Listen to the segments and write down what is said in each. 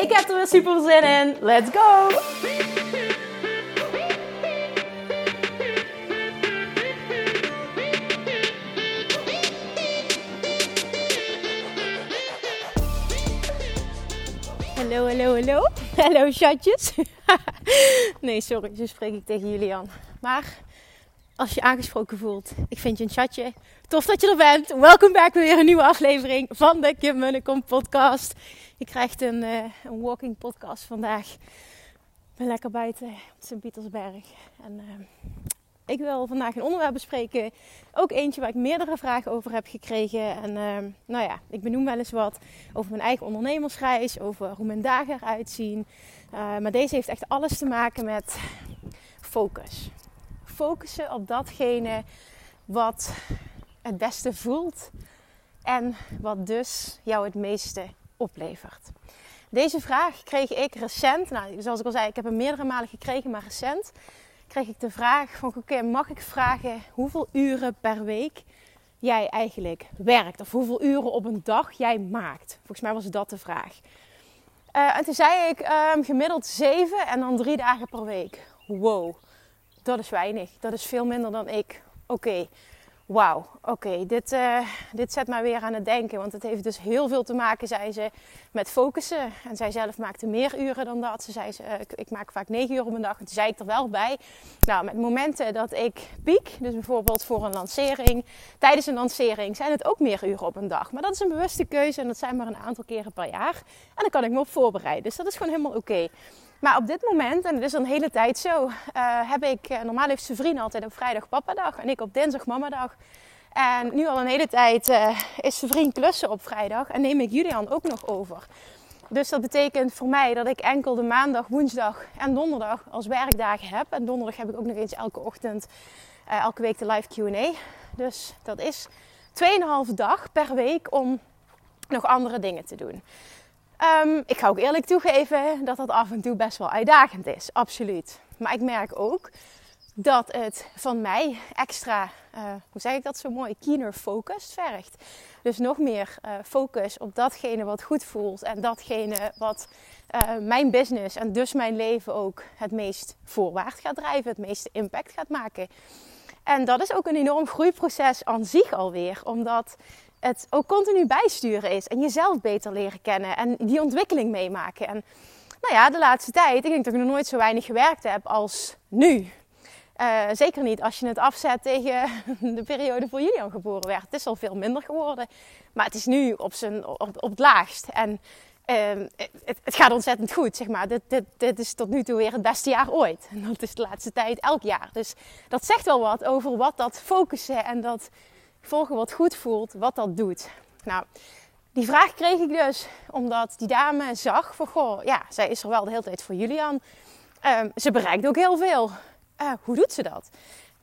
Ik heb er weer super zin in. Let's go! Hallo, hallo, hallo. Hallo, chatjes. nee, sorry, zo spreek ik tegen Julian. Maar als je aangesproken voelt, ik vind je een chatje. Tof dat je er bent. Welkom bij weer een nieuwe aflevering van de Kim Munnekom podcast. Je krijgt een, uh, een walking podcast vandaag. Ik ben lekker buiten op Sint-Pietersberg. En uh, ik wil vandaag een onderwerp bespreken. Ook eentje waar ik meerdere vragen over heb gekregen. En uh, nou ja, ik benoem wel eens wat over mijn eigen ondernemersreis. Over hoe mijn dagen eruit zien. maar deze heeft echt alles te maken met focus. Focussen op datgene wat het beste voelt. En wat dus jou het meeste oplevert. Deze vraag kreeg ik recent, nou, zoals ik al zei, ik heb hem meerdere malen gekregen, maar recent kreeg ik de vraag van oké, mag ik vragen hoeveel uren per week jij eigenlijk werkt? Of hoeveel uren op een dag jij maakt? Volgens mij was dat de vraag. Uh, en toen zei ik um, gemiddeld zeven en dan drie dagen per week. Wow, dat is weinig. Dat is veel minder dan ik. Oké, wauw, oké, dit, uh, dit zet mij weer aan het denken. Want het heeft dus heel veel te maken, zei ze, met focussen. En zij zelf maakte meer uren dan dat. Ze zei, uh, ik, ik, maak vaak negen uur op een dag. En toen zei ik er wel bij. Nou, met momenten dat ik piek, dus bijvoorbeeld voor een lancering, tijdens een lancering, zijn het ook meer uren op een dag. Maar dat is een bewuste keuze en dat zijn maar een aantal keren per jaar. En dan kan ik me op voorbereiden. Dus dat is gewoon helemaal oké. Maar op dit moment, en het is al een hele tijd zo, uh, heb ik, uh, normaal heeft zijn vriend altijd op vrijdag papadag en ik op dinsdag mamadag. En nu al een hele tijd uh, is zijn vriend klussen op vrijdag en neem ik Julian ook nog over. Dus dat betekent voor mij dat ik enkel de maandag, woensdag en donderdag als werkdagen heb. En donderdag heb ik ook nog eens elke ochtend, elke week de live Q&A. Dus dat is 2,5 dag per week om nog andere dingen te doen. Um, ik ga ook eerlijk toegeven dat dat af en toe best wel uitdagend is. Absoluut. Maar ik merk ook dat het van mij extra, uh, hoe zeg ik dat zo mooi, keener focus vergt. Dus nog meer uh, focus op datgene wat goed voelt en datgene wat uh, mijn business en dus mijn leven ook het meest voorwaarts gaat drijven, het meeste impact gaat maken. En dat is ook een enorm groeiproces aan zich alweer, omdat het ook continu bijsturen is. En jezelf beter leren kennen. En die ontwikkeling meemaken. En nou ja, de laatste tijd, ik denk dat ik nog nooit zo weinig gewerkt heb als nu. Uh, zeker niet als je het afzet tegen de periode voor Julian geboren werd. Het is al veel minder geworden. Maar het is nu op, zijn, op, het laagst. En uh, het, het, gaat ontzettend goed, zeg maar. Dit, dit, dit is tot nu toe weer het beste jaar ooit. En dat is de laatste tijd elk jaar. Dus dat zegt wel wat over wat dat focussen en dat volgen wat goed voelt, wat dat doet. Nou, die vraag kreeg ik dus omdat die dame zag van, goh, ja, zij is er wel de hele tijd voor Julian. Uh, ze bereikt ook heel veel. Uh, hoe doet ze dat?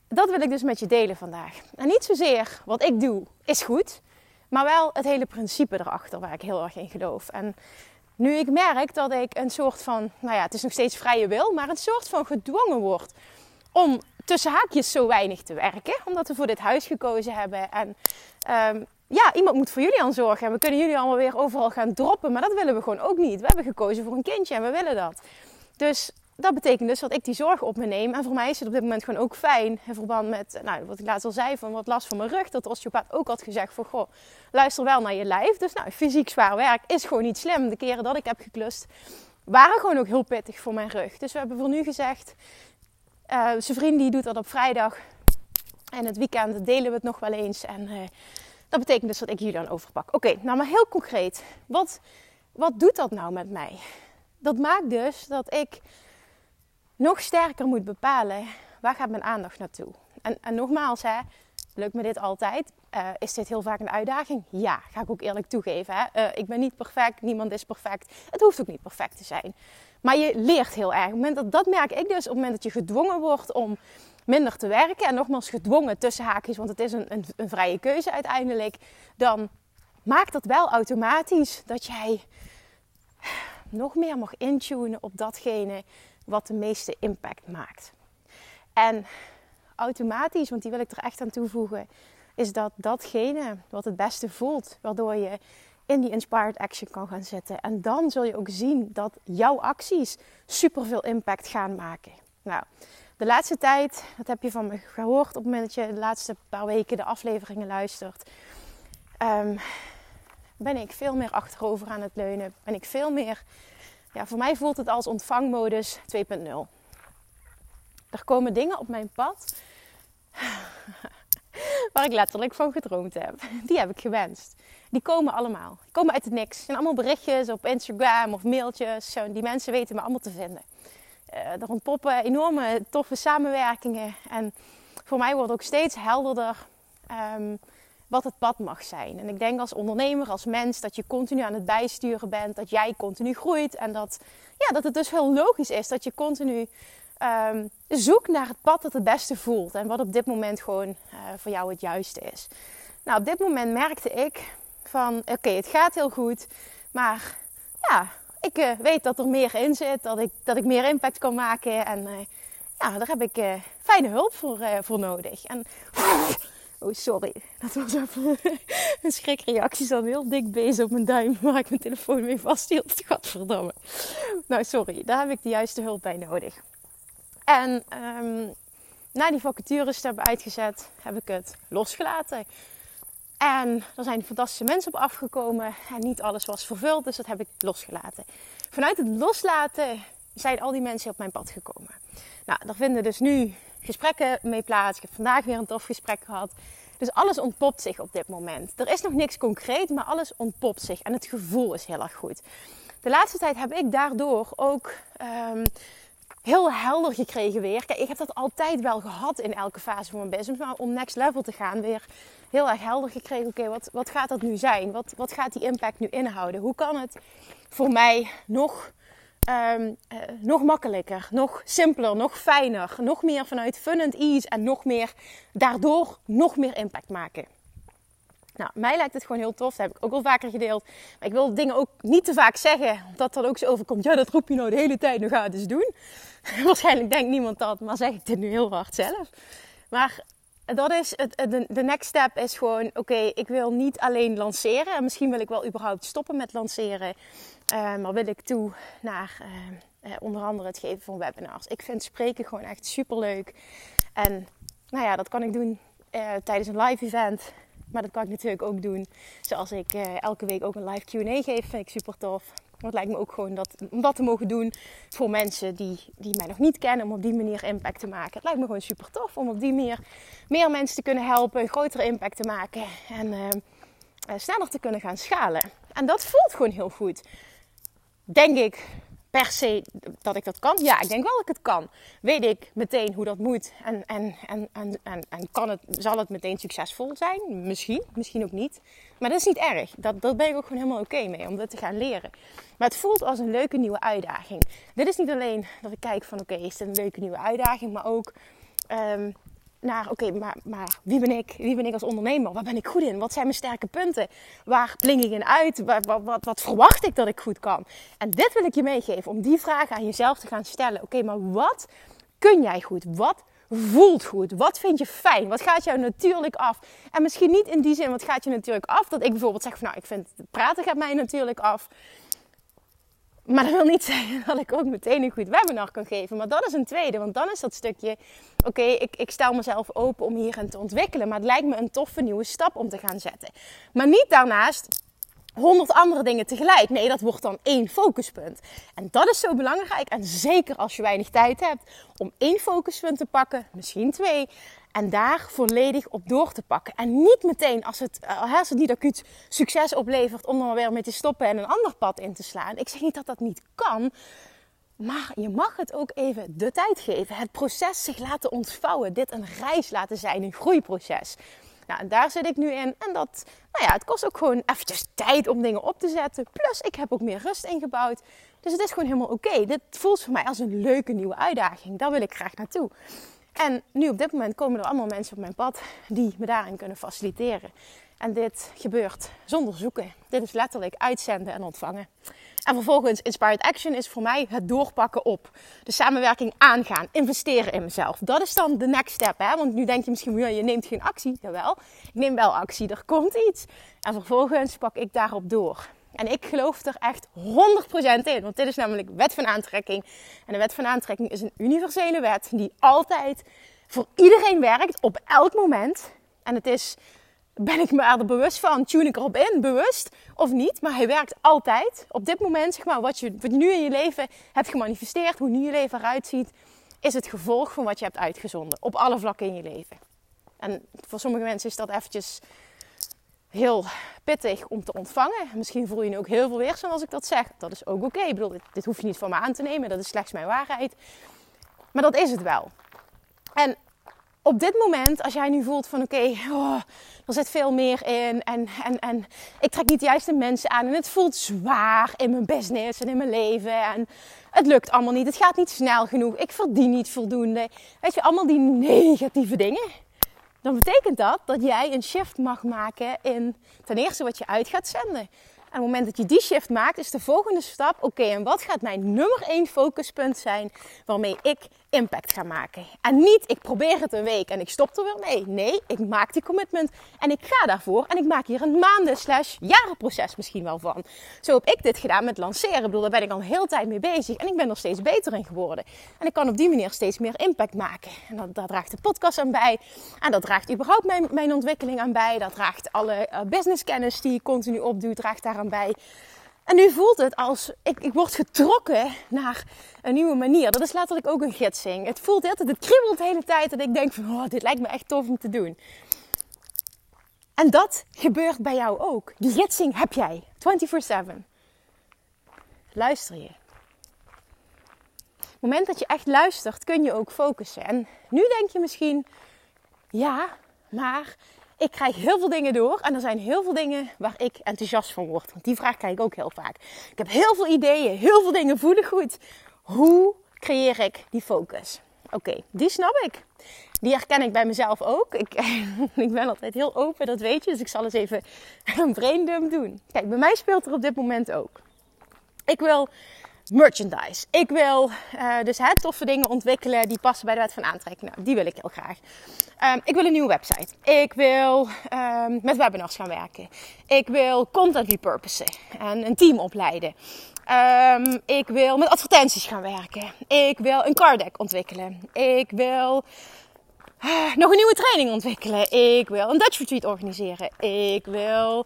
Dat wil ik dus met je delen vandaag. En niet zozeer wat ik doe is goed, maar wel het hele principe erachter waar ik heel erg in geloof. En nu ik merk dat ik een soort van, nou ja, het is nog steeds vrije wil, maar een soort van gedwongen word om tussen haakjes zo weinig te werken. Omdat we voor dit huis gekozen hebben. En um, ja, iemand moet voor jullie aan zorgen. En we kunnen jullie allemaal weer overal gaan droppen. Maar dat willen we gewoon ook niet. We hebben gekozen voor een kindje en we willen dat. Dus dat betekent dus dat ik die zorg op me neem. En voor mij is het op dit moment gewoon ook fijn. In verband met, nou, wat ik laatst al zei, van wat last van mijn rug. Dat de osteopaat ook had gezegd van, goh, luister wel naar je lijf. Dus nou, fysiek zwaar werk is gewoon niet slim. De keren dat ik heb geklust, waren gewoon ook heel pittig voor mijn rug. Dus we hebben voor nu gezegd, uh, zijn vriend die doet dat op vrijdag. En het weekend delen we het nog wel eens. En uh, dat betekent dus dat ik jullie dan overpak. Oké, nou maar heel concreet. Wat, wat doet dat nou met mij? Dat maakt dus dat ik nog sterker moet bepalen waar gaat mijn aandacht naartoe. En, en nogmaals, hè, Lukt me dit altijd? Uh, is dit heel vaak een uitdaging? Ja, ga ik ook eerlijk toegeven. Hè? Ik ben niet perfect, niemand is perfect. Het hoeft ook niet perfect te zijn. Maar je leert heel erg. Op het moment dat, dat merk ik dus, op het moment dat je gedwongen wordt om minder te werken. En nogmaals gedwongen tussen haakjes, want het is een, een, een vrije keuze uiteindelijk. Dan maakt dat wel automatisch dat jij nog meer mag intunen op datgene wat de meeste impact maakt. En automatisch, want die wil ik er echt aan toevoegen, is dat datgene wat het beste voelt, waardoor je in die inspired action kan gaan zitten. En dan zul je ook zien dat jouw acties superveel impact gaan maken. Nou, de laatste tijd, dat heb je van me gehoord op het moment dat je de laatste paar weken de afleveringen luistert, um, ben ik veel meer achterover aan het leunen. Ben ik veel meer, ja, voor mij voelt het als ontvangmodus 2.0. Er komen dingen op mijn pad waar ik letterlijk van gedroomd heb. Die heb ik gewenst. Die komen allemaal. Die komen uit het niks. En allemaal berichtjes op Instagram of mailtjes. Die mensen weten me allemaal te vinden. Uh, er ontpoppen enorme toffe samenwerkingen. En voor mij wordt ook steeds helderder ehm, wat het pad mag zijn. En ik denk als ondernemer, als mens, dat je continu aan het bijsturen bent. Dat jij continu groeit. En dat, ja, dat het dus heel logisch is dat je continu um, zoekt naar het pad dat het beste voelt. En wat op dit moment gewoon uh, voor jou het juiste is. Nou, op dit moment merkte ik van oké, het gaat heel goed. Maar ja, ik uh, weet dat er meer in zit. Dat ik, dat ik meer impact kan maken. En uh, ja, daar heb ik fijne hulp voor, voor nodig. En Oh, sorry. Dat was een schrikreactie. Ze heel dik bezig op mijn duim waar ik mijn telefoon mee vasthield. Godverdamme. Nou, sorry. Daar heb ik de juiste hulp bij nodig. En um, na die vacatures te hebben uitgezet, heb ik het losgelaten. En er zijn fantastische mensen op afgekomen. En niet alles was vervuld, dus dat heb ik losgelaten. Vanuit het loslaten zijn al die mensen op mijn pad gekomen. Nou, daar vinden dus nu gesprekken mee plaats. Ik heb vandaag weer een tof gesprek gehad. Dus alles ontpopt zich op dit moment. Er is nog niks concreet, maar alles ontpopt zich. En het gevoel is heel erg goed. De laatste tijd heb ik daardoor ook um, heel helder gekregen weer. Kijk, ik heb dat altijd wel gehad in elke fase van mijn business. Maar om next level te gaan, weer heel erg helder gekregen. Oké, wat, wat gaat dat nu zijn? Wat, wat gaat die impact nu inhouden? Hoe kan het voor mij nog Um, uh, nog makkelijker, nog simpeler, nog fijner, nog meer vanuit fun and ease en nog meer daardoor nog meer impact maken. Nou, mij lijkt het gewoon heel tof. Dat heb ik ook al vaker gedeeld. Maar ik wil dingen ook niet te vaak zeggen. Dat er ook zo overkomt. Ja, dat roep je nou de hele tijd. Nu ga het eens doen. Waarschijnlijk denkt niemand dat. Maar zeg ik dit nu heel hard zelf. Maar dat is het, de, next step is gewoon, oké, ik wil niet alleen lanceren. En misschien wil ik wel überhaupt stoppen met lanceren. Uh, maar wil ik toe naar uh, onder andere het geven van webinars. Ik vind spreken gewoon echt super leuk. En nou ja, dat kan ik doen tijdens een live event. Maar dat kan ik natuurlijk ook doen zoals ik elke week ook een live Q&A geef. Vind ik super tof. Het lijkt me ook gewoon dat, om dat te mogen doen voor mensen die, die mij nog niet kennen, om op die manier impact te maken. Het lijkt me gewoon super tof om op die manier meer mensen te kunnen helpen, grotere impact te maken en uh, sneller te kunnen gaan schalen. En dat voelt gewoon heel goed. Denk ik per se dat ik dat kan? Ja, ik denk wel dat ik het kan. Weet ik meteen hoe dat moet en, en, en, en, en, en kan het, zal het meteen succesvol zijn? Misschien, misschien ook niet. Maar dat is niet erg. Dat, dat ben ik ook gewoon helemaal oké mee om dat te gaan leren. Maar het voelt als een leuke nieuwe uitdaging. Dit is niet alleen dat ik kijk van oké, is dit een leuke nieuwe uitdaging, maar ook um, naar oké, maar, maar wie ben ik? Wie ben ik als ondernemer? Waar ben ik goed in? Wat zijn mijn sterke punten? Waar blink ik in uit? Wat, wat, wat, verwacht ik dat ik goed kan? En dit wil ik je meegeven om die vragen aan jezelf te gaan stellen. Oké, maar wat kun jij goed? Wat voelt goed? Wat vind je fijn? Wat gaat jou natuurlijk af? En misschien niet in die zin, wat gaat je natuurlijk af? Dat ik bijvoorbeeld zeg van nou, ik vind praten gaat mij natuurlijk af. Maar dat wil niet zeggen dat ik ook meteen een goed webinar kan geven. Maar dat is een tweede. Want dan is dat stukje: oké, ik, ik stel mezelf open om hierin te ontwikkelen. Maar het lijkt me een toffe nieuwe stap om te gaan zetten. Maar niet daarnaast honderd andere dingen tegelijk. Nee, dat wordt dan één focuspunt. En dat is zo belangrijk. En zeker als je weinig tijd hebt om één focuspunt te pakken, misschien twee. En daar volledig op door te pakken. En niet meteen als het, eh, als het niet acuut succes oplevert om dan weer mee te stoppen en een ander pad in te slaan. Ik zeg niet dat dat niet kan. Maar je mag het ook even de tijd geven. Het proces zich laten ontvouwen. Dit een reis laten zijn, een groeiproces. Nou, en daar zit ik nu in. En dat, nou ja, het kost ook gewoon eventjes tijd om dingen op te zetten. Plus, ik heb ook meer rust ingebouwd. Dus het is gewoon helemaal oké. Dit voelt voor mij als een leuke nieuwe uitdaging. Daar wil ik graag naartoe. En nu op dit moment komen er allemaal mensen op mijn pad die me daarin kunnen faciliteren. En dit gebeurt zonder zoeken. Dit is letterlijk uitzenden en ontvangen. En vervolgens, Inspired Action is voor mij het doorpakken op. De samenwerking aangaan, investeren in mezelf. Dat is dan de next step. Hè? Want nu denk je misschien, ja, je neemt geen actie. Jawel, ik neem wel actie, er komt iets. En vervolgens pak ik daarop door. En ik geloof er echt 100% in. Want dit is namelijk wet van aantrekking. En de wet van aantrekking is een universele wet die altijd voor iedereen werkt op elk moment. En het is ben ik me er bewust van? Tune ik erop in, bewust of niet? Maar hij werkt altijd. Op dit moment, zeg maar, wat je, wat je nu in je leven hebt gemanifesteerd, hoe nu je leven eruit ziet, is het gevolg van wat je hebt uitgezonden. Op alle vlakken in je leven. En voor sommige mensen is dat eventjes heel pittig om te ontvangen. Misschien voel je nu ook heel veel weerstand als ik dat zeg. Dat is ook oké. Ik bedoel, dit, dit hoef je niet van me aan te nemen. Dat is slechts mijn waarheid. Maar dat is het wel. En op dit moment, als jij nu voelt van oké, oh, er zit veel meer in en, en, en ik trek niet de juiste mensen aan en het voelt zwaar in mijn business en in mijn leven en het lukt allemaal niet, het gaat niet snel genoeg, ik verdien niet voldoende. Weet je, allemaal die negatieve dingen. Dan betekent dat dat jij een shift mag maken in ten eerste wat je uit gaat zenden. En op het moment dat je die shift maakt, is de volgende stap: oké, en wat gaat mijn nummer één focuspunt zijn waarmee ik impact gaan maken. En niet, ik probeer het een week en ik stop er weer mee. Nee, ik maak die commitment en ik ga daarvoor. En ik maak hier een maanden slash jarenproces misschien wel van. Zo heb ik dit gedaan met lanceren. Ik bedoel, daar ben ik al heel tijd mee bezig. En ik ben er steeds beter in geworden. En ik kan op die manier steeds meer impact maken. En dat, daar draagt de podcast aan bij. En dat draagt überhaupt mijn, mijn ontwikkeling aan bij. Dat draagt alle uh, businesskennis die ik continu opdoe, draagt daaraan bij. En nu voelt het als ik, ik word getrokken naar een nieuwe manier. Dat is letterlijk ook een gidsing. Het voelt altijd, het kriebelt de hele tijd dat ik denk van, oh, dit lijkt me echt tof om te doen. En dat gebeurt bij jou ook. Die gidsing heb jij 24/7. Luister je. Op het moment dat je echt luistert, kun je ook focussen. En nu denk je misschien, ja, maar ik krijg heel veel dingen door en er zijn heel veel dingen waar ik enthousiast van word. Want die vraag krijg ik ook heel vaak. Ik heb heel veel ideeën, heel veel dingen voelen goed. Hoe creëer ik die focus? Oké, die snap ik. Die herken ik bij mezelf ook. Ik, ik ben altijd heel open, dat weet je. Dus ik zal eens even een braindump doen. Kijk, bij mij speelt er op dit moment ook. Ik wil merchandise. Ik wil uh, dus hè, toffe dingen ontwikkelen die passen bij de wet van aantrekking. Nou, die wil ik heel graag. Um, ik wil een nieuwe website. Ik wil um, met webinars gaan werken. Ik wil content repurposen en een team opleiden. Um, ik wil met advertenties gaan werken. Ik wil een card deck ontwikkelen. Ik wil uh, nog een nieuwe training ontwikkelen. Ik wil een Dutch retreat organiseren. Ik wil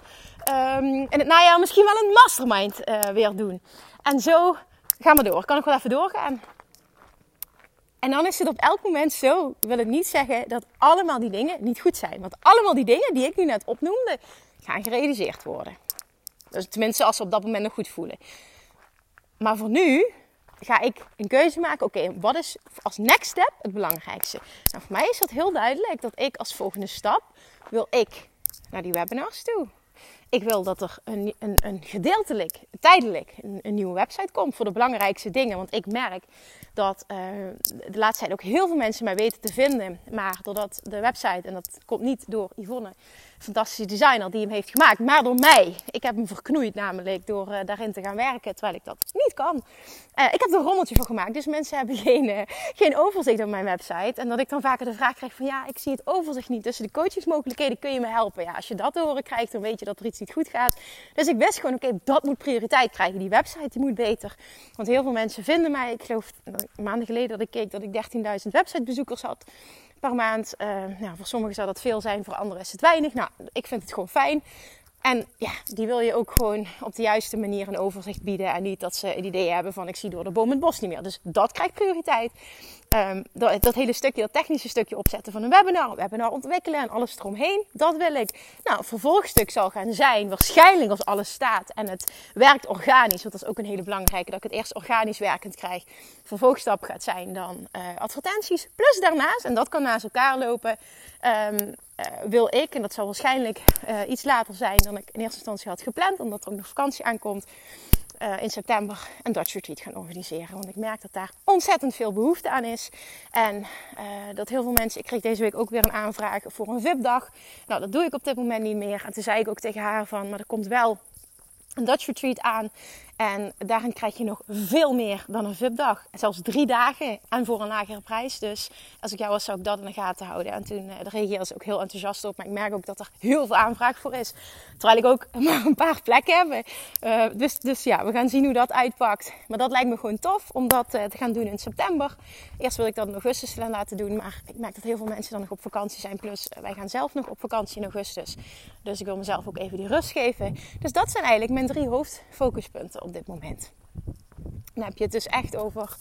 in het najaar misschien wel een mastermind uh, weer doen. En zo Ga maar door. Kan ik wel even doorgaan? En dan is het op elk moment zo. Ik wil het niet zeggen dat allemaal die dingen niet goed zijn. Want allemaal die dingen die ik nu net opnoemde, gaan gerealiseerd worden. Dus tenminste als ze op dat moment nog goed voelen. Maar voor nu ga ik een keuze maken. Oké, wat is als next step het belangrijkste? Nou, voor mij is dat heel duidelijk dat ik als volgende stap wil ik naar die webinars toe ik wil dat er een, een, een gedeeltelijk, tijdelijk, een, nieuwe website komt voor de belangrijkste dingen. Want ik merk dat uh, de laatste tijd ook heel veel mensen mij weten te vinden. Maar doordat de website, en dat komt niet door Yvonne, fantastische designer die hem heeft gemaakt, maar door mij. Ik heb hem verknoeid namelijk door uh, daarin te gaan werken, terwijl ik dat niet kan. Uh, ik heb er een rommeltje van gemaakt, dus mensen hebben geen, uh, geen overzicht op mijn website. En dat ik dan vaker de vraag krijg van ja, ik zie het overzicht niet. Tussen de coachingsmogelijkheden kun je me helpen. Ja, als je dat te horen krijgt, dan weet je dat er iets niet goed gaat. Dus ik wist gewoon, oké, dat moet prioriteit krijgen. Die website die moet beter. Want heel veel mensen vinden mij. Ik geloof maanden geleden dat ik keek dat ik 13.000 websitebezoekers had per maand. Uh, nou, voor sommigen zou dat veel zijn, voor anderen is het weinig. Nou, ik vind het gewoon fijn. En ja, die wil je ook gewoon op de juiste manier een overzicht bieden. En niet dat ze het idee hebben van ik zie door de boom het bos niet meer. Dus dat krijgt prioriteit. Um, dat, dat, hele stukje, dat technische stukje opzetten van een webinar, webinar ontwikkelen en alles eromheen, dat wil ik. Nou, een vervolgstuk zal gaan zijn, waarschijnlijk als alles staat en het werkt organisch, want dat is ook een hele belangrijke, dat ik het eerst organisch werkend krijg. Vervolgstap gaat zijn dan uh, advertenties, plus daarnaast, en dat kan naast elkaar lopen, um, uh, wil ik, en dat zal waarschijnlijk uh, iets later zijn dan ik in eerste instantie had gepland, omdat er ook nog vakantie aankomt, uh, in september een Dutch Retreat gaan organiseren. Want ik merk dat daar ontzettend veel behoefte aan is. En uh, dat heel veel mensen... Ik kreeg deze week ook weer een aanvraag voor een VIP-dag. Nou, dat doe ik op dit moment niet meer. En toen zei ik ook tegen haar van... Maar er komt wel een Dutch Retreat aan. En daarin krijg je nog veel meer dan een VIP-dag. Zelfs drie dagen en voor een lagere prijs. Dus als ik jou was, zou ik dat in de gaten houden. En toen uh, reageerde ze ook heel enthousiast op. Maar ik merk ook dat er heel veel aanvraag voor is. Terwijl ik ook maar een paar plekken heb. Uh, dus, dus ja, we gaan zien hoe dat uitpakt. Maar dat lijkt me gewoon tof om dat uh, te gaan doen in september. Eerst wil ik dat in augustus laten doen. Maar ik merk dat heel veel mensen dan nog op vakantie zijn. Plus wij gaan zelf nog op vakantie in augustus. Dus ik wil mezelf ook even die rust geven. Dus dat zijn eigenlijk mijn drie hoofdfocuspunten op dit moment. Dan heb je het dus echt over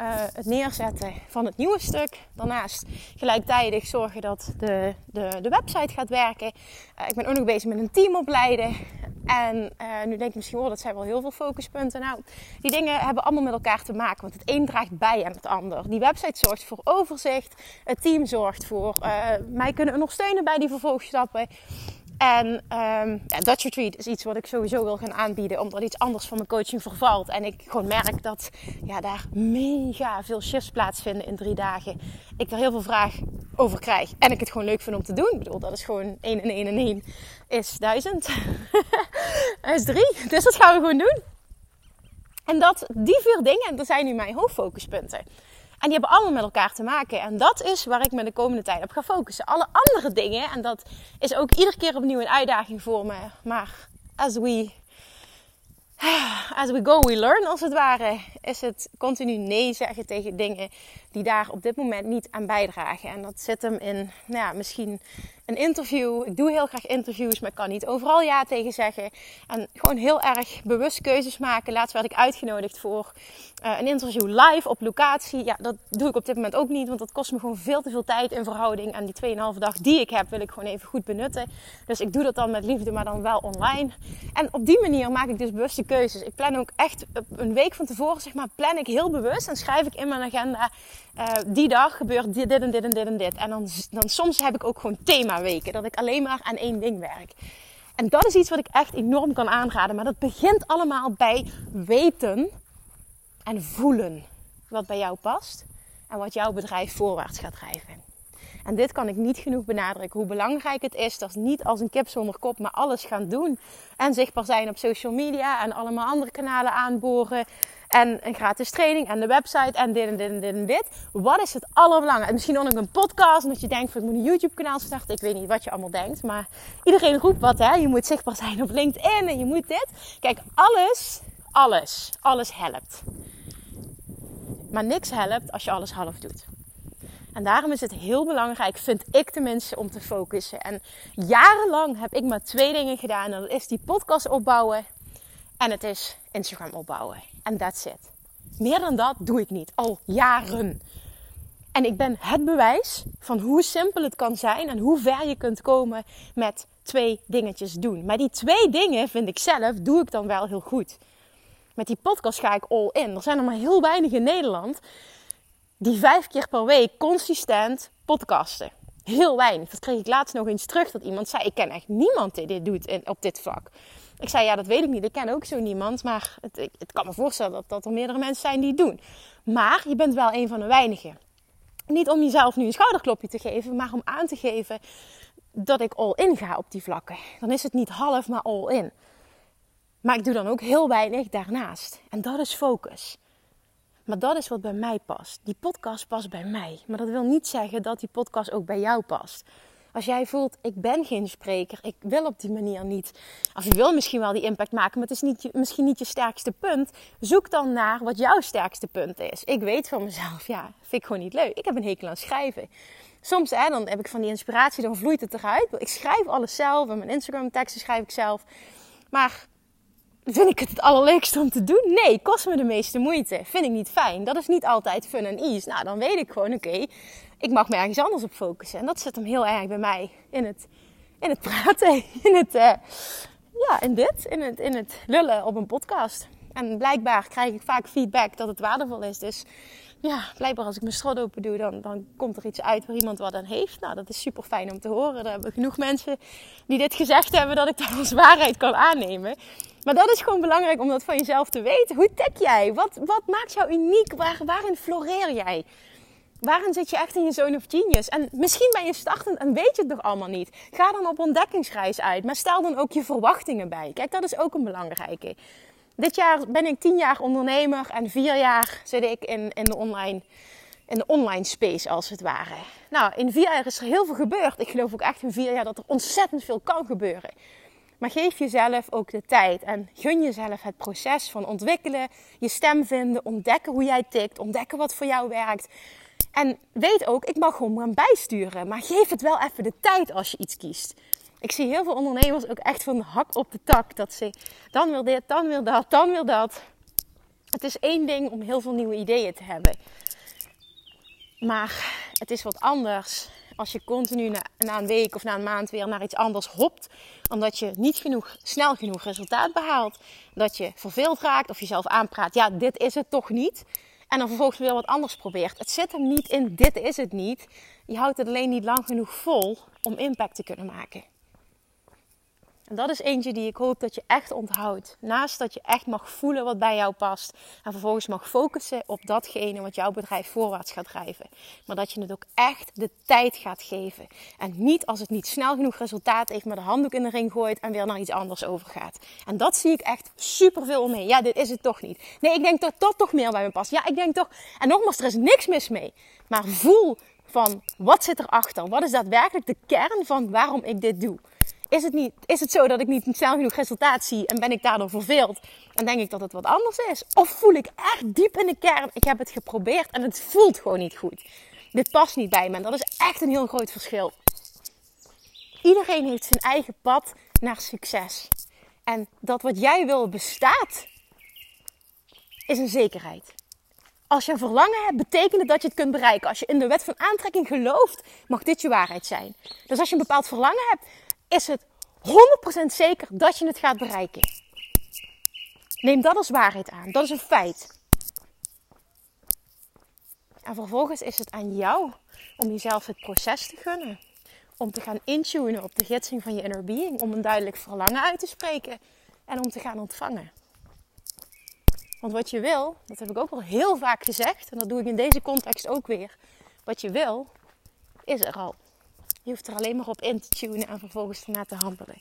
uh, het neerzetten van het nieuwe stuk. Daarnaast gelijktijdig zorgen dat de, de, de website gaat werken. Uh, ik ben ook nog bezig met een team opleiden. En uh, nu denk je misschien, oh, dat zijn wel heel veel focuspunten. Nou, die dingen hebben allemaal met elkaar te maken. Want het een draagt bij aan het ander. Die website zorgt voor overzicht. Het team zorgt voor mij kunnen ondersteunen bij die vervolgstappen. En um, ja, Dutch Retreat is iets wat ik sowieso wil gaan aanbieden, omdat iets anders van mijn coaching vervalt. En ik gewoon merk dat ja, daar mega veel shifts plaatsvinden in drie dagen. Ik er heel veel vraag over krijg. En ik het gewoon leuk vind om te doen. Ik bedoel, dat is gewoon 1 en 1 en 1 is 1000. is 3. Dus dat gaan we gewoon doen. En dat, die vier dingen, dat zijn nu mijn hoofdfocuspunten. En die hebben allemaal met elkaar te maken. En dat is waar ik me de komende tijd op ga focussen. Alle andere dingen, en dat is ook iedere keer opnieuw een uitdaging voor me. Maar as we, as we go, we learn als het ware. Is het continu nee zeggen tegen dingen die daar op dit moment niet aan bijdragen. En dat zit hem in, nou ja, misschien een interview. Ik doe heel graag interviews, maar ik kan niet overal ja tegen zeggen. En gewoon heel erg bewust keuzes maken. Laatst werd ik uitgenodigd voor uh, een interview live op locatie. Ja, dat doe ik op dit moment ook niet, want dat kost me gewoon veel te veel tijd in verhouding. En die 2,5 dag die ik heb, wil ik gewoon even goed benutten. Dus ik doe dat dan met liefde, maar dan wel online. En op die manier maak ik dus bewuste keuzes. Ik plan ook echt een week van tevoren, zeg maar, plan ik heel bewust en schrijf ik in mijn agenda uh, die dag gebeurt dit, dit en dit en dit en dit. En dan, dan soms heb ik ook gewoon Dat ik alleen maar aan één ding werk. En dat is iets wat ik echt enorm kan aanraden. Maar dat begint allemaal bij weten en voelen wat bij jou past. En wat jouw bedrijf voorwaarts gaat drijven. En dit kan ik niet genoeg benadrukken. Hoe belangrijk het is dat niet als een kip zonder kop, maar alles gaan doen. En zichtbaar zijn op social media en allemaal andere kanalen aanboren. En een gratis training en de website en dit en dit en dit en dit. Wat is het allerbelangrijkste? Misschien ook een podcast. En dat je denkt van ik moet een YouTube kanaal starten. Ik weet niet wat je allemaal denkt. Maar iedereen roept wat hè. Je moet zichtbaar zijn op LinkedIn en je moet dit. Kijk, alles, alles, alles helpt. Maar niks helpt als je alles half doet. En daarom is het heel belangrijk, vind ik tenminste, om te focussen. En jarenlang heb ik maar twee dingen gedaan. En dat is die podcast opbouwen en het is Instagram opbouwen. En that's it. Meer dan dat doe ik niet. Al jaren. En ik ben het bewijs van hoe simpel het kan zijn en hoe ver je kunt komen met twee dingetjes doen. Maar die twee dingen, vind ik zelf, doe ik dan wel heel goed. Met die podcast ga ik all in. Er zijn er maar heel weinig in Nederland die vijf keer per week consistent podcasten. Heel weinig. Dat kreeg ik laatst nog eens terug dat iemand zei: Ik ken echt niemand die dit doet op dit vlak. Ik zei, ja, dat weet ik niet. Ik ken ook zo niemand. Maar het, het kan me voorstellen dat, dat er meerdere mensen zijn die het doen. Maar je bent wel een van de weinigen. Niet om jezelf nu een schouderklopje te geven, maar om aan te geven dat ik all in ga op die vlakken. Dan is het niet half, maar all in. Maar ik doe dan ook heel weinig daarnaast. En dat is focus. Maar dat is wat bij mij past. Die podcast past bij mij. Maar dat wil niet zeggen dat die podcast ook bij jou past. Als jij voelt, ik ben geen spreker, ik wil op die manier niet. Of je wil misschien wel die impact maken, maar het is niet, misschien niet je sterkste punt. Zoek dan naar wat jouw sterkste punt is. Ik weet van mezelf, ja, vind ik gewoon niet leuk. Ik heb een hekel aan schrijven. Soms hè, dan heb ik van die inspiratie, dan vloeit het eruit. Ik schrijf alles zelf en mijn Instagram teksten schrijf ik zelf. Maar vind ik het het allerleukste om te doen? Nee, kost me de meeste moeite. Vind ik niet fijn. Dat is niet altijd fun en ease. Nou, dan weet ik gewoon, oké, ik mag me ergens anders op focussen. En dat zit hem heel erg bij mij in het, in het praten, in het, uh, ja, in dit, in het, in het lullen op een podcast. En blijkbaar krijg ik vaak feedback dat het waardevol is. Dus ja, blijkbaar als ik mijn strot open doe, dan, dan komt er iets uit waar iemand wat aan heeft. Nou, dat is super fijn om te horen. Er hebben genoeg mensen die dit gezegd hebben dat ik dat als waarheid kan aannemen. Maar dat is gewoon belangrijk om dat van jezelf te weten. Hoe tek jij? Wat, wat maakt jou uniek? Waar, waarin floreer jij? Waarin zit je echt in je zone of genius? En misschien ben je startend en weet je het nog allemaal niet. Ga dan op ontdekkingsreis uit, maar stel dan ook je verwachtingen bij. Kijk, dat is ook een belangrijke. Dit jaar ben ik tien jaar ondernemer en vier jaar zit ik in, in, de, online, in de online space als het ware. Nou, in vier jaar is er heel veel gebeurd. Ik geloof ook echt in vier jaar dat er ontzettend veel kan gebeuren. Maar geef jezelf ook de tijd en gun jezelf het proces van ontwikkelen, je stem vinden, ontdekken hoe jij tikt, ontdekken wat voor jou werkt. En weet ook, ik mag gewoon gaan bijsturen, maar geef het wel even de tijd als je iets kiest. Ik zie heel veel ondernemers ook echt van de hak op de tak. Dat ze dan wil dit, dan wil dat, dan wil dat. Het is één ding om heel veel nieuwe ideeën te hebben. Maar het is wat anders als je continu na, na, een week of na een maand weer naar iets anders hopt. Omdat je niet genoeg, snel genoeg resultaat behaalt. Dat je verveeld raakt of jezelf aanpraat. Ja, dit is het toch niet. En dan vervolgens weer wat anders probeert. Het zit hem niet in dit is het niet. Je houdt het alleen niet lang genoeg vol om impact te kunnen maken. En dat is eentje die ik hoop dat je echt onthoudt. Naast dat je echt mag voelen wat bij jou past. En vervolgens mag focussen op datgene wat jouw bedrijf voorwaarts gaat drijven. Maar dat je het ook echt de tijd gaat geven. En niet als het niet snel genoeg resultaat heeft, maar de handdoek in de ring gooit en weer naar iets anders overgaat. En dat zie ik echt super veel mee. Ja, dit is het toch niet. Nee, ik denk dat dat toch meer bij me past. Ja, ik denk toch. En nogmaals, er is niks mis mee. Maar voel van wat zit erachter? Wat is daadwerkelijk de kern van waarom ik dit doe? Is het, niet, is het zo dat ik niet snel genoeg resultaat zie en ben ik daardoor verveeld? En denk ik dat het wat anders is? Of voel ik echt diep in de kern, ik heb het geprobeerd en het voelt gewoon niet goed. Dit past niet bij me en dat is echt een heel groot verschil. Iedereen heeft zijn eigen pad naar succes. En dat wat jij wil bestaat, is een zekerheid. Als je een verlangen hebt, betekent het dat je het kunt bereiken. Als je in de wet van aantrekking gelooft, mag dit je waarheid zijn. Dus als je een bepaald verlangen hebt, is het 100% zeker dat je het gaat bereiken. Neem dat als waarheid aan. Dat is een feit. En vervolgens is het aan jou om jezelf het proces te gunnen. Om te gaan intunen op de gidsing van je inner being. Om een duidelijk verlangen uit te spreken. En om te gaan ontvangen. Want wat je wil, dat heb ik ook al heel vaak gezegd. En dat doe ik in deze context ook weer. Wat je wil, is er al. Je hoeft er alleen maar op in te tunen en vervolgens ernaar te handelen.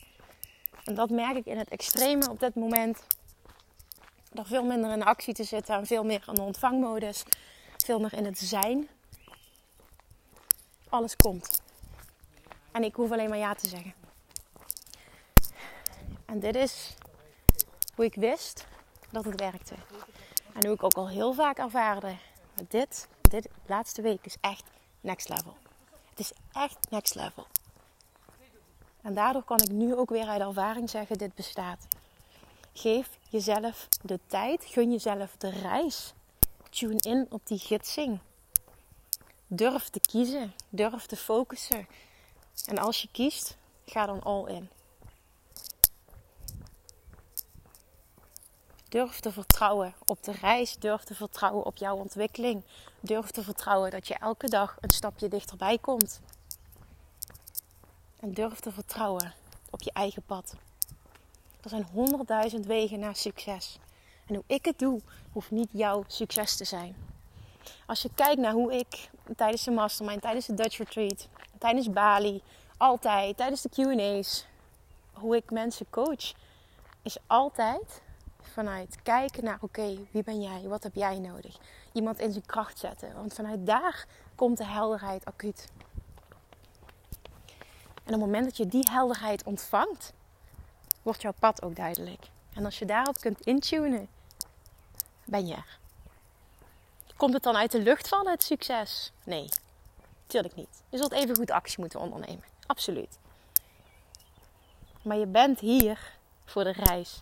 En dat merk ik in het extreme op dit moment. Er veel minder in actie te zitten en veel meer in de ontvangmodus. Veel meer in het zijn. Alles komt. En ik hoef alleen maar ja te zeggen. En dit is hoe ik wist dat het werkte. En hoe ik ook al heel vaak ervaarde. dit, dit laatste week is echt next level. Het is echt next level. En daardoor kan ik nu ook weer uit ervaring zeggen: dit bestaat. Geef jezelf de tijd, gun jezelf de reis. Tune in op die gidsing. Durf te kiezen, durf te focussen. En als je kiest, ga dan all in. Durf te vertrouwen op de reis. Durf te vertrouwen op jouw ontwikkeling. Durf te vertrouwen dat je elke dag een stapje dichterbij komt. En durf te vertrouwen op je eigen pad. Er zijn honderdduizend wegen naar succes. En hoe ik het doe, hoeft niet jouw succes te zijn. Als je kijkt naar hoe ik tijdens de mastermind, tijdens de Dutch Retreat, tijdens Bali, altijd, tijdens de QA's, hoe ik mensen coach, is altijd vanuit kijken naar oké, wie ben jij? Wat heb jij nodig? Iemand in zijn kracht zetten. Want vanuit daar komt de helderheid acuut. En op het moment dat je die helderheid ontvangt, wordt jouw pad ook duidelijk. En als je daarop kunt intunen, ben je er. Komt het dan uit de lucht vallen, het succes? Nee, natuurlijk niet. Je zult even goed actie moeten ondernemen. Absoluut. Maar je bent hier voor de reis.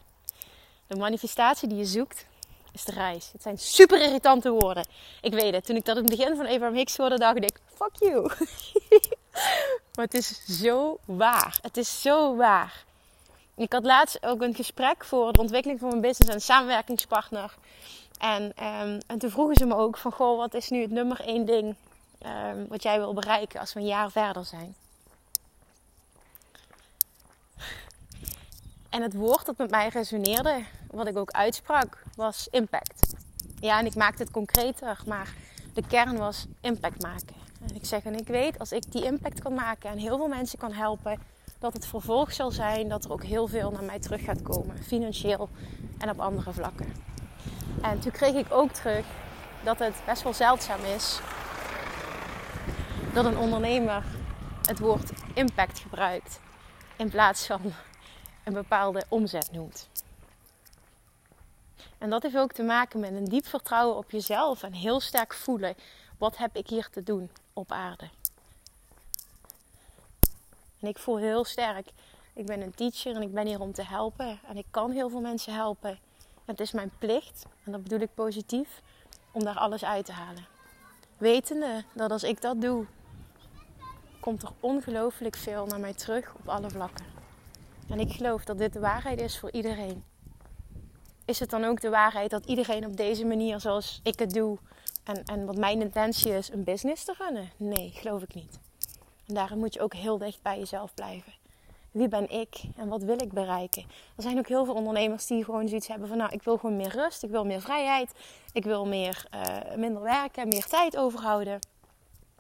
De manifestatie die je zoekt, is de reis. Het zijn super irritante woorden. Ik weet het. Toen ik dat in het begin van Abraham Hicks hoorde, dacht ik, fuck you. maar het is zo waar. Het is zo waar. Ik had laatst ook een gesprek voor de ontwikkeling van mijn business en samenwerkingspartner. En, um, en toen vroegen ze me ook van, goh, wat is nu het nummer één ding um, wat jij wil bereiken als we een jaar verder zijn? En het woord dat met mij resoneerde, wat ik ook uitsprak, was impact. Ja, en ik maakte het concreter, maar de kern was impact maken. En ik zeg, en ik weet, als ik die impact kan maken en heel veel mensen kan helpen, dat het vervolg zal zijn dat er ook heel veel naar mij terug gaat komen, financieel en op andere vlakken. En toen kreeg ik ook terug dat het best wel zeldzaam is dat een ondernemer het woord impact gebruikt in plaats van een bepaalde omzet noemt. En dat heeft ook te maken met een diep vertrouwen op jezelf en heel sterk voelen: wat heb ik hier te doen op aarde? En ik voel heel sterk: ik ben een teacher en ik ben hier om te helpen. En ik kan heel veel mensen helpen. Het is mijn plicht, en dat bedoel ik positief, om daar alles uit te halen. Wetende dat als ik dat doe, komt er ongelooflijk veel naar mij terug op alle vlakken. En ik geloof dat dit de waarheid is voor iedereen. Is het dan ook de waarheid dat iedereen op deze manier, zoals ik het doe, en, en wat mijn intentie is, een business te runnen? Nee, geloof ik niet. En daarom moet je ook heel dicht bij jezelf blijven. Wie ben ik en wat wil ik bereiken? Er zijn ook heel veel ondernemers die gewoon zoiets hebben van... nou, ik wil gewoon meer rust, ik wil meer vrijheid... ik wil meer, uh, minder werken, meer tijd overhouden.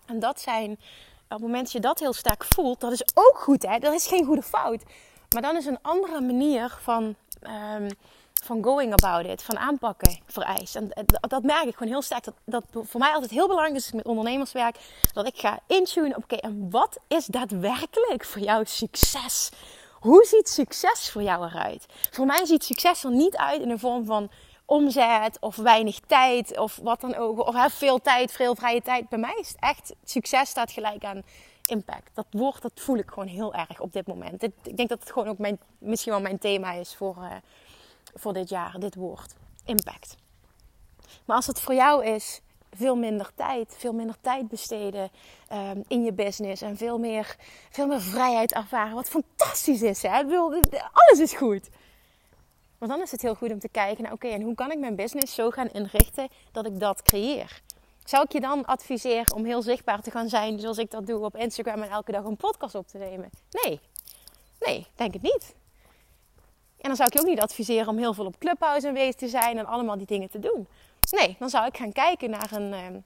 En dat zijn, op het moment dat je dat heel sterk voelt... dat is ook goed, hè? Dat is geen goede fout. Maar dan is een andere manier van... Um, van going about it, van aanpakken vereist. En dat merk ik gewoon heel sterk. Dat, dat voor mij altijd heel belangrijk is met ondernemerswerk. Dat ik ga intunen op, oké, en wat is daadwerkelijk voor jou succes? Hoe ziet succes voor jou eruit? Voor mij ziet succes er niet uit in de vorm van omzet of weinig tijd of wat dan ook. Of veel tijd, veel vrije tijd. Bij mij is het echt, succes staat gelijk aan impact. Dat woord, dat voel ik gewoon heel erg op dit moment. Ik denk dat het gewoon ook mijn, misschien wel mijn thema is voor... Uh, voor dit jaar, dit woord. Impact. Maar als het voor jou is, veel minder tijd, veel minder tijd besteden um, in je business en veel meer, veel meer vrijheid ervaren. Wat fantastisch is, hè? Alles is goed. Maar dan is het heel goed om te kijken naar, oké, en hoe kan ik mijn business zo gaan inrichten dat ik dat creëer? Zou ik je dan adviseren om heel zichtbaar te gaan zijn, zoals ik dat doe op Instagram en elke dag een podcast op te nemen? Nee, nee, denk het niet. En dan zou ik je ook niet adviseren om heel veel op Clubhouse aanwezig te zijn en allemaal die dingen te doen. Nee, dan zou ik gaan kijken naar een uh,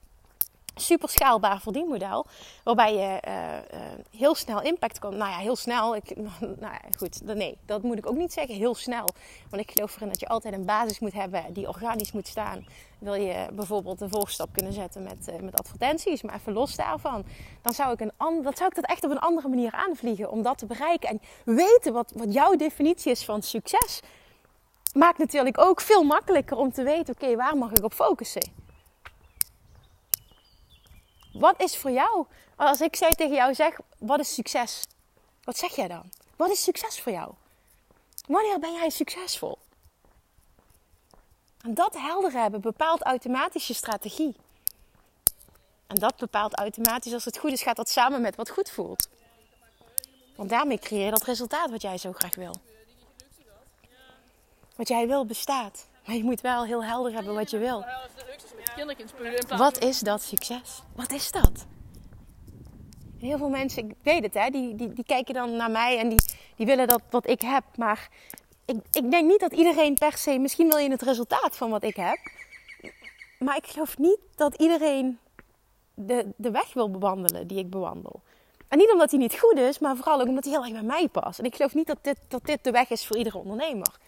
super schaalbaar verdienmodel. Waarbij je uh, uh, heel snel impact kan. Nou ja, heel snel. Ik, nou ja, goed. Nee, dat moet ik ook niet zeggen. Heel snel. Want ik geloof erin dat je altijd een basis moet hebben die organisch moet staan wil je bijvoorbeeld een volgstap kunnen zetten met, uh, met advertenties, maar even los daarvan, dan zou ik, een dan zou ik dat echt op een andere manier aanvliegen om dat te bereiken. En weten wat, wat jouw definitie is van succes, maakt natuurlijk ook veel makkelijker om te weten: oké, waar mag ik op focussen? Wat is voor jou, als ik tegen jou zeg, wat is succes? Wat zeg jij dan? Wat is succes voor jou? Wanneer ben jij succesvol? En dat helder hebben bepaalt automatisch je strategie. En dat bepaalt automatisch, als het goed is, gaat dat samen met wat goed voelt. Want daarmee creëer je dat resultaat wat jij zo graag wil. Wat jij wil bestaat. Maar je moet wel heel helder hebben wat je wil. Wat is dat succes? Wat is dat? Heel veel mensen, ik weet het, hè, die, die, die kijken dan naar mij en die, die willen dat wat ik heb. Maar ik, ik denk niet dat iedereen per se, misschien wil je het resultaat van wat ik heb. Maar ik geloof niet dat iedereen de, de weg wil bewandelen die ik bewandel. En niet omdat hij niet goed is, maar vooral ook omdat hij heel erg bij mij past. En ik geloof niet dat dit, dat dit de weg is voor iedere ondernemer.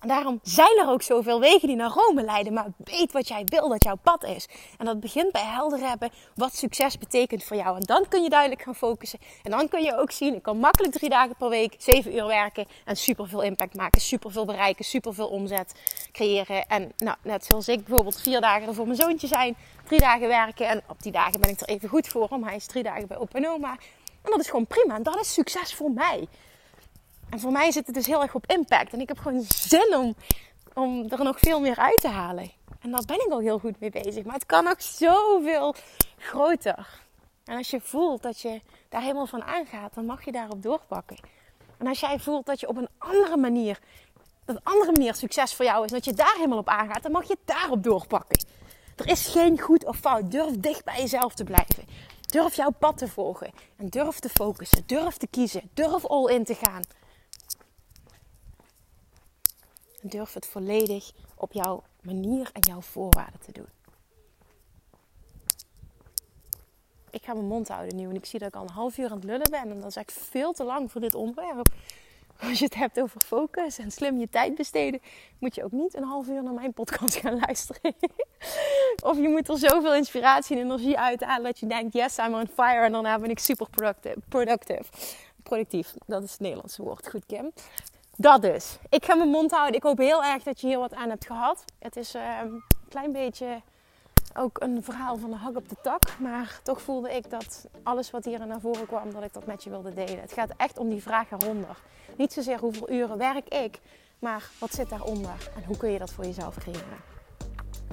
En daarom zijn er ook zoveel wegen die naar Rome leiden. Maar weet wat jij wil dat jouw pad is. En dat begint bij helder hebben wat succes betekent voor jou. En dan kun je duidelijk gaan focussen. En dan kun je ook zien, ik kan makkelijk drie dagen per week, zeven uur werken. En superveel impact maken, superveel bereiken, superveel omzet creëren. En nou, net zoals ik bijvoorbeeld vier dagen er voor mijn zoontje zijn. Drie dagen werken. En op die dagen ben ik er even goed voor. Om hij is drie dagen bij opa en oma. En dat is gewoon prima. En dat is succes voor mij. En voor mij zit het dus heel erg op impact. En ik heb gewoon zin om, om er nog veel meer uit te halen. En daar ben ik al heel goed mee bezig. Maar het kan nog zoveel groter. En als je voelt dat je daar helemaal van aangaat, dan mag je daarop doorpakken. En als jij voelt dat je op een andere manier, dat een andere manier succes voor jou is, dat je daar helemaal op aangaat, dan mag je daarop doorpakken. Er is geen goed of fout. Durf dicht bij jezelf te blijven. Durf jouw pad te volgen. En durf te focussen. Durf te kiezen. Durf all in te gaan. En durf het volledig op jouw manier en jouw voorwaarden te doen. Ik ga mijn mond houden nu en ik zie dat ik al een half uur aan het lullen ben. En dat is echt veel te lang voor dit onderwerp. Als je het hebt over focus en slim je tijd besteden, moet je ook niet een half uur naar mijn podcast gaan luisteren. of je moet er zoveel inspiratie en energie uithalen dat je denkt: yes, I'm on fire. En daarna ben ik super productive. Productief, dat is het Nederlandse woord. Goed, Kim. Dat dus. Ik ga mijn mond houden. Ik hoop heel erg dat je hier wat aan hebt gehad. Het is uh, een klein beetje ook een verhaal van de hak op de tak. Maar toch voelde ik dat alles wat hier naar voren kwam, dat ik dat met je wilde delen. Het gaat echt om die vraag eronder. Niet zozeer hoeveel uren werk ik, maar wat zit daaronder en hoe kun je dat voor jezelf creëren.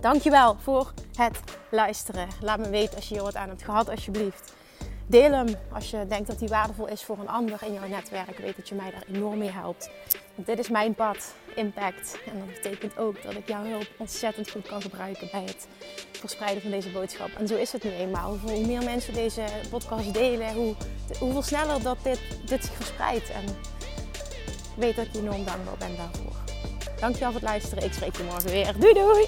Dankjewel voor het luisteren. Laat me weten als je hier wat aan hebt gehad, alsjeblieft. Deel hem als je denkt dat die waardevol is voor een ander in jouw netwerk. Weet dat je mij daar enorm mee helpt. Want dit is mijn pad, impact. En dat betekent ook dat ik jouw hulp ontzettend goed kan gebruiken bij het verspreiden van deze boodschap. En zo is het nu eenmaal. Hoe meer mensen deze podcast delen, hoe, hoeveel sneller dat dit, dit zich verspreidt. En weet dat ik je enorm dankbaar ben daarvoor. Dankjewel voor het luisteren. Ik spreek je morgen weer. Doei doei!